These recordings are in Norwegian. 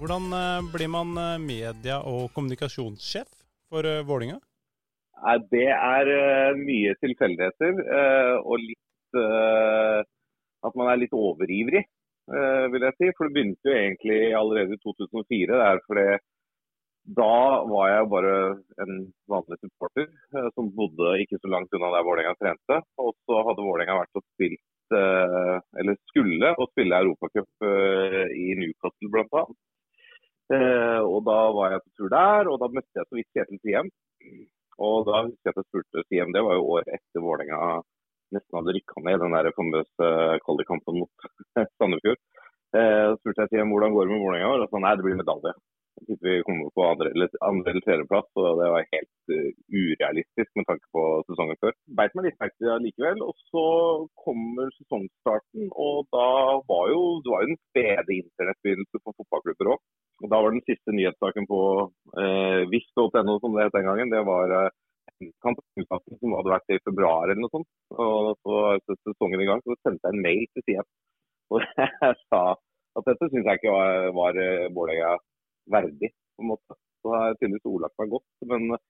Hvordan eh, blir man eh, media- og kommunikasjonssjef for eh, Vålinga? Det er mye tilfeldigheter og litt at man er litt overivrig, vil jeg si. For det begynte jo egentlig allerede i 2004. Det er fordi da var jeg bare en vanlig supporter som bodde ikke så langt unna der Vålerenga trente. Og så hadde Vålerenga vært og spilt, eller skulle å spille Europacup i Newcastle bl.a. Eh, og da var jeg på tur der, og da møtte jeg så vidt Kjetil Siem. Og da husker jeg at jeg spurte Siem, det var jo året etter Vålerenga nesten hadde rykka ned i den der famøse kvalikkampen mot Sandefjord. Eh, så spurte jeg Siem hvordan går det med Vålerenga, og sa nei, det blir medalje. Jeg vi kommer på andre eller, andre eller tredjeplass, og det var helt uh, urealistisk med tanke på sesongen før. Beit meg litt merke likevel. Og så kommer sesongstarten, og da var jo det var jo en spede internettbegynnelse for fotballklubber òg. Da var den siste nyhetssaken på eh, viss.no, som det het den gangen, det var eh, kampen som hadde vært i februar eller noe sånt. Og så var sesongen i gang, så sendte jeg en mail til Siem hvor jeg sa at dette syns jeg ikke var, var eh, Vålerenga verdig. på en måte. Så har jeg tydeligvis ordlagt meg godt. Men eh,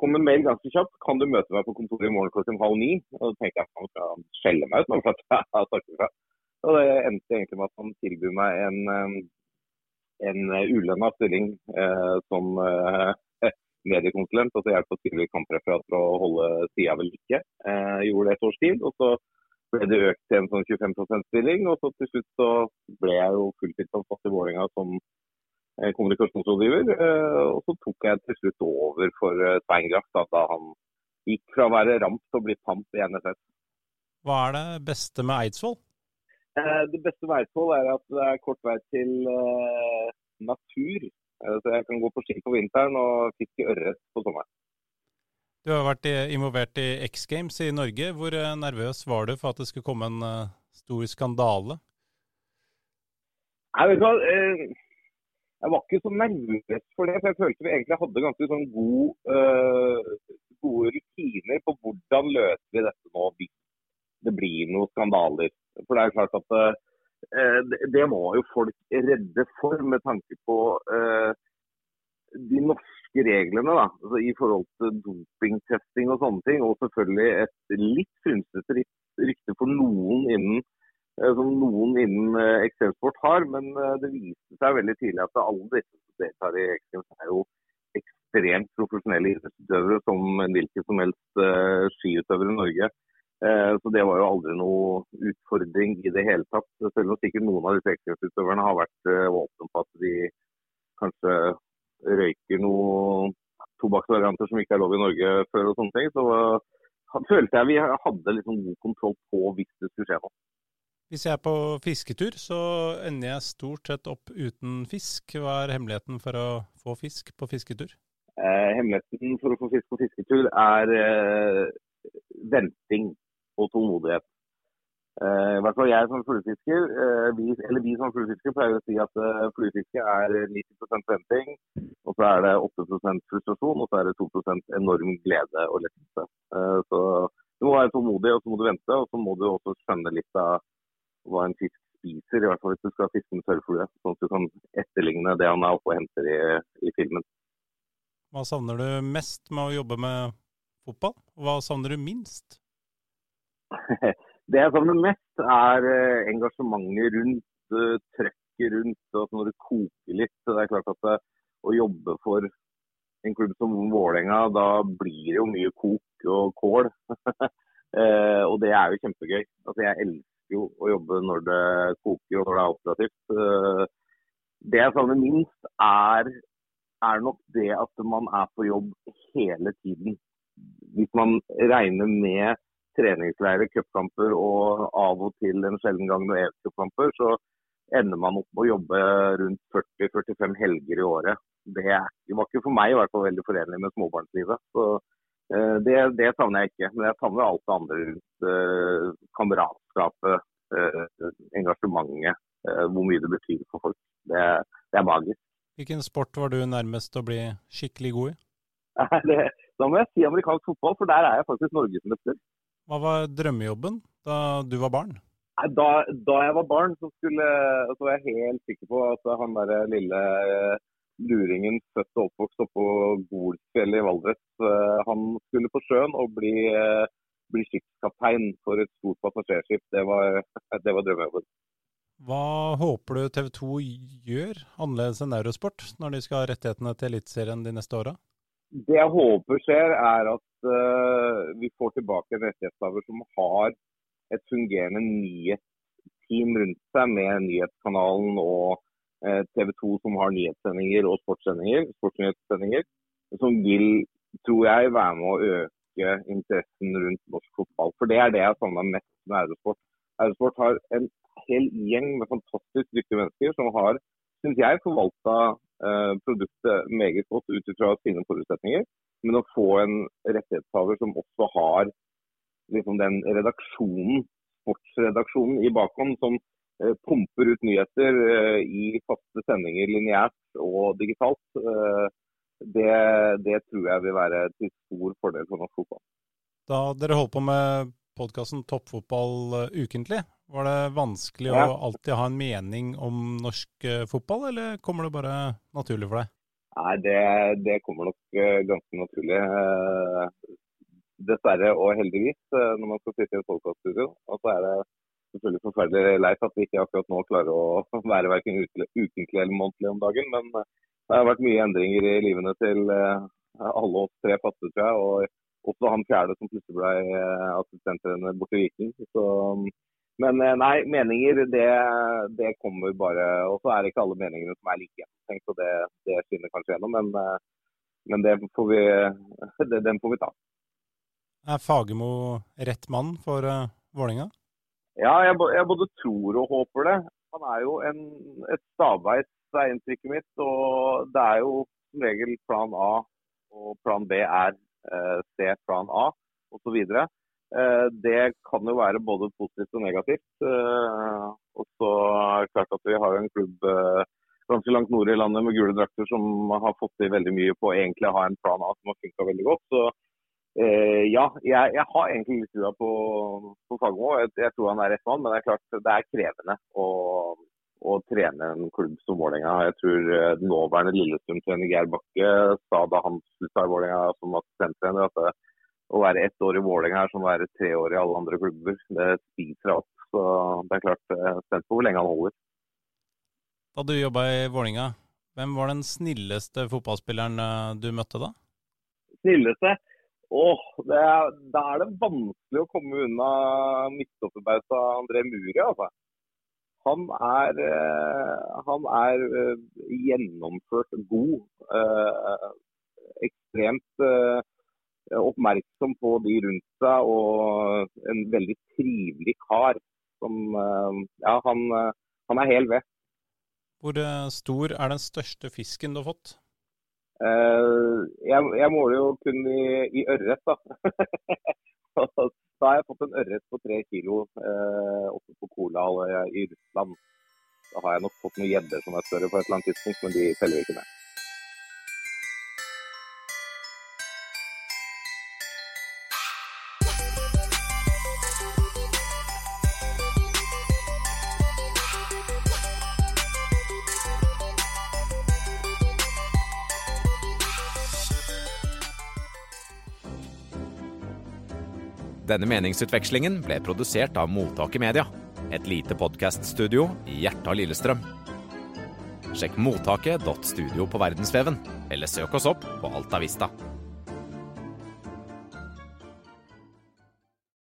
kom en mail ganske kjapt. Kan du møte meg på kontoret i morgen klokken halv ni? Og da tenkte jeg at han skal skjelle meg ut nå at jeg har sagt ifra. Og det endte egentlig med at han tilbød meg en, en ulønna stilling eh, som eh, mediekonsulent. Altså hjelpe å skrive kampreferat for å holde sida ved like. Eh, gjorde det et års tid. og så ble det økt til en sånn 25 %-stilling. Og så til slutt så ble jeg jo fulltidsansatt i Vålerenga som eh, kommunikasjonsrådgiver. Eh, og så tok jeg til slutt over for eh, Svein Graff da, da han gikk fra å være ramp til å bli pamp i NFF. Hva er det beste med Eidsvoll? Eh, Det beste med er at det er kort vei til eh, natur. Eh, Så jeg kan gå på ski på vinteren og fiske ørret på sommeren. Du har vært involvert i X Games i Norge. Hvor nervøs var du for at det skulle komme en stor skandale? Jeg, vet hva. Jeg var ikke så nervøs for det. For jeg følte vi egentlig hadde ganske sånn god, gode rutiner på hvordan løser vi dette nå hvis det blir noen skandaler. For det er klart at eh, det- må jo folk redde for med tanke på eh, de norske reglene da, altså i forhold til dopingtesting og sånne ting. Og selvfølgelig et litt frynsete ryk- rykte for noen innen eh, som noen innen eh, ekstremsport har. Men eh, det viste seg veldig tidlig at alle disse som deltar i ekstremsport, er jo ekstremt profesjonelle idrettsutøvere som en hvilken som helst skiutøver i Norge. Eh, Så det var jo aldri noe utfordring i det hele tatt. Selv om sikkert noen av disse ekstremutøverne har vært eh, åpne på at de kanskje røyker noen tobakksvarianter som ikke er lov i Norge før og sånne ting. Så eh, følte jeg vi hadde liksom god kontroll på hvis det skulle skje noe. Hvis jeg er på fisketur, så ender jeg stort sett opp uten fisk. Hva er hemmeligheten for å få fisk på fisketur? Eh, hemmeligheten for å få fisk på fisketur er eh, venting og tålmodighet. Eh, I hvert fall jeg som fluefisker, eh, vi, eller vi som fluefisker pleier å si at eh, fluefiske er 90% venting, og så er det 8% frustrasjon, og så er det 2% enorm glede og lettelse. Så du må være tålmodig, og så må du vente, og så må du også skjønne litt av hva en fisk spiser, i hvert fall hvis du skal fiske med tørrflue, sånn at du kan etterligne det han er oppe og henter i, i filmen. Hva savner du mest med å jobbe med fotball? Hva savner du minst? Det jeg savner mest, er eh, engasjementet rundt, eh, trøkket rundt, og når det koker litt. Det er klart at det, å jobbe for en klubb som Vålerenga, da blir det jo mye kok og kål. Eh, og det er jo kjempegøy. Altså, jeg elsker jo å jobbe når det koker og når det er operativt. Eh, Det jeg savner minst, er, er nok det at man er på jobb hele tiden. Hvis man regner med treningsleirer, cupkamper og av og til en sjelden gang noen EF-cupkamper, så ender man opp med å jobbe rundt 40-45 helger i året. Det var ikke for meg i hvert fall veldig forenlig med småbarnslivet. Så eh, det, det savner jeg ikke. Men jeg savner alt det andre rundt eh, kameratskapet, eh, engasjementet, hvor mye det betyr for folk. Det, det er magisk. Hvilken sport var du nærmest å bli skikkelig god i? Det, da må jeg si amerikansk fotball, for der er jeg faktisk norgesmester. Hva var drømmejobben da du var barn? Da, da, jeg var barn, så, skulle, så, var jeg helt sikker på at han der lille eh, luringen født og oppvokst oppå Golfjellet i Valdres, eh, han skulle på sjøen og bli, eh, bli skipskaptein for et stort passasjerskip. Det var, det var drømmejobben. Hva håper du TV 2 gjør annerledes enn Eurosport når de skal ha rettighetene til Eliteserien de neste åra? Det jeg håper skjer, er at uh, vi får tilbake en rettighetshaver som har et fungerende nyhetsteam rundt seg med nyhetskanalen og uh, TV 2 som har nyhetssendinger og sportssendinger, sportsnyhetssendinger, som vil, tror jeg, være med å øke interessen rundt norsk fotball. For det er det jeg savner mest med Eurosport. Eurosport har en hel gjeng med fantastisk dyktige mennesker som har, syns jeg, forvalta eh, produktet meget godt ut fra sine forutsetninger. Men å få en rettighetshaver som også har liksom den redaksjonen, sportsredaksjonen i bakhånd, som eh, pumper ut nyheter eh, i faste sendinger lineært og digitalt. Eh, det, det, tror jeg vil være til stor fordel for norsk fotball. Da dere holdt på med podkasten Toppfotball ukentlig, var det vanskelig ja. å alltid ha en mening om norsk fotball, eller kommer det bare naturlig for deg? Nei, det, det kommer nok ganske naturlig dessverre og heldigvis, eh, når man skal sitte i et podkaststudio. Og så er det selvfølgelig forferdelig leit at vi ikke akkurat nå klarer å være verken ukentlig eller månedlig om dagen. Men eh, det har vært mye endringer i livene til eh, alle oss tre faste, tror jeg. Og også han fjerde som plutselig ble assistenttrener borte i Viking. Så, men nei, meninger det, det kommer bare Og så er det ikke alle meningene som er like gjennomtenkt, og det, det skinner kanskje gjennom. Men, men det får vi, det, den får vi ta. Er Fagermo rett mann for uh, Vålinga? Ja, jeg, jeg, både tror og håper det. Han er jo en, et stavbeis, er inntrykket mitt. Og det er jo som regel plan A, og plan B er uh, C, plan A osv. Og, eh, det kan jo være både positivt og negativt. Uh, og så er det klart at vi har en klubb uh, ganske langt nord i landet med gule drakter som har fått til veldig mye på å egentlig ha en plan A som har funka veldig godt. Så Eh, ja, jeg, jeg, har egentlig litt trua på, på Fagermo. Jeg, jeg, tror han er rett mann, men det er klart det er krevende å, å trene en klubb som Vålerenga. Jeg tror eh, nåværende Lillestrøm-trener Geir Bakke sa da han slutta i Vålerenga som assistenttrener, at det, å være ett år i Vålerenga er som å være tre år i alle andre klubber. Det spiser opp. Så det er klart, jeg er spent på hvor lenge han holder. Da du jobba i Vålerenga, hvem var den snilleste fotballspilleren eh, du møtte da? Snilleste? Åh, det er, Da er det vanskelig å komme unna midtstopperbauta André Muri. altså. Han er, eh, han er eh, gjennomført god. Eh, ekstremt oppmerksom på de rundt seg og en veldig trivelig kar. Som Ja, han, han er hel ved. Hvor stor er den største fisken du har fått? Eh, jeg, jeg, måler jo kun i, i ørret, da. da har jeg fått en ørret på tre kilo eh, oppe på Kola i Russland. Da har jeg nok fått noen gjedder som er større på et eller annet tidspunkt, men de teller vi ikke med. Denne meningsutvekslingen ble produsert av Mottaket Media, et lite podkaststudio i hjertet av Lillestrøm. Sjekk mottaket.studio på verdensveven, eller søk oss opp på Alta Vista.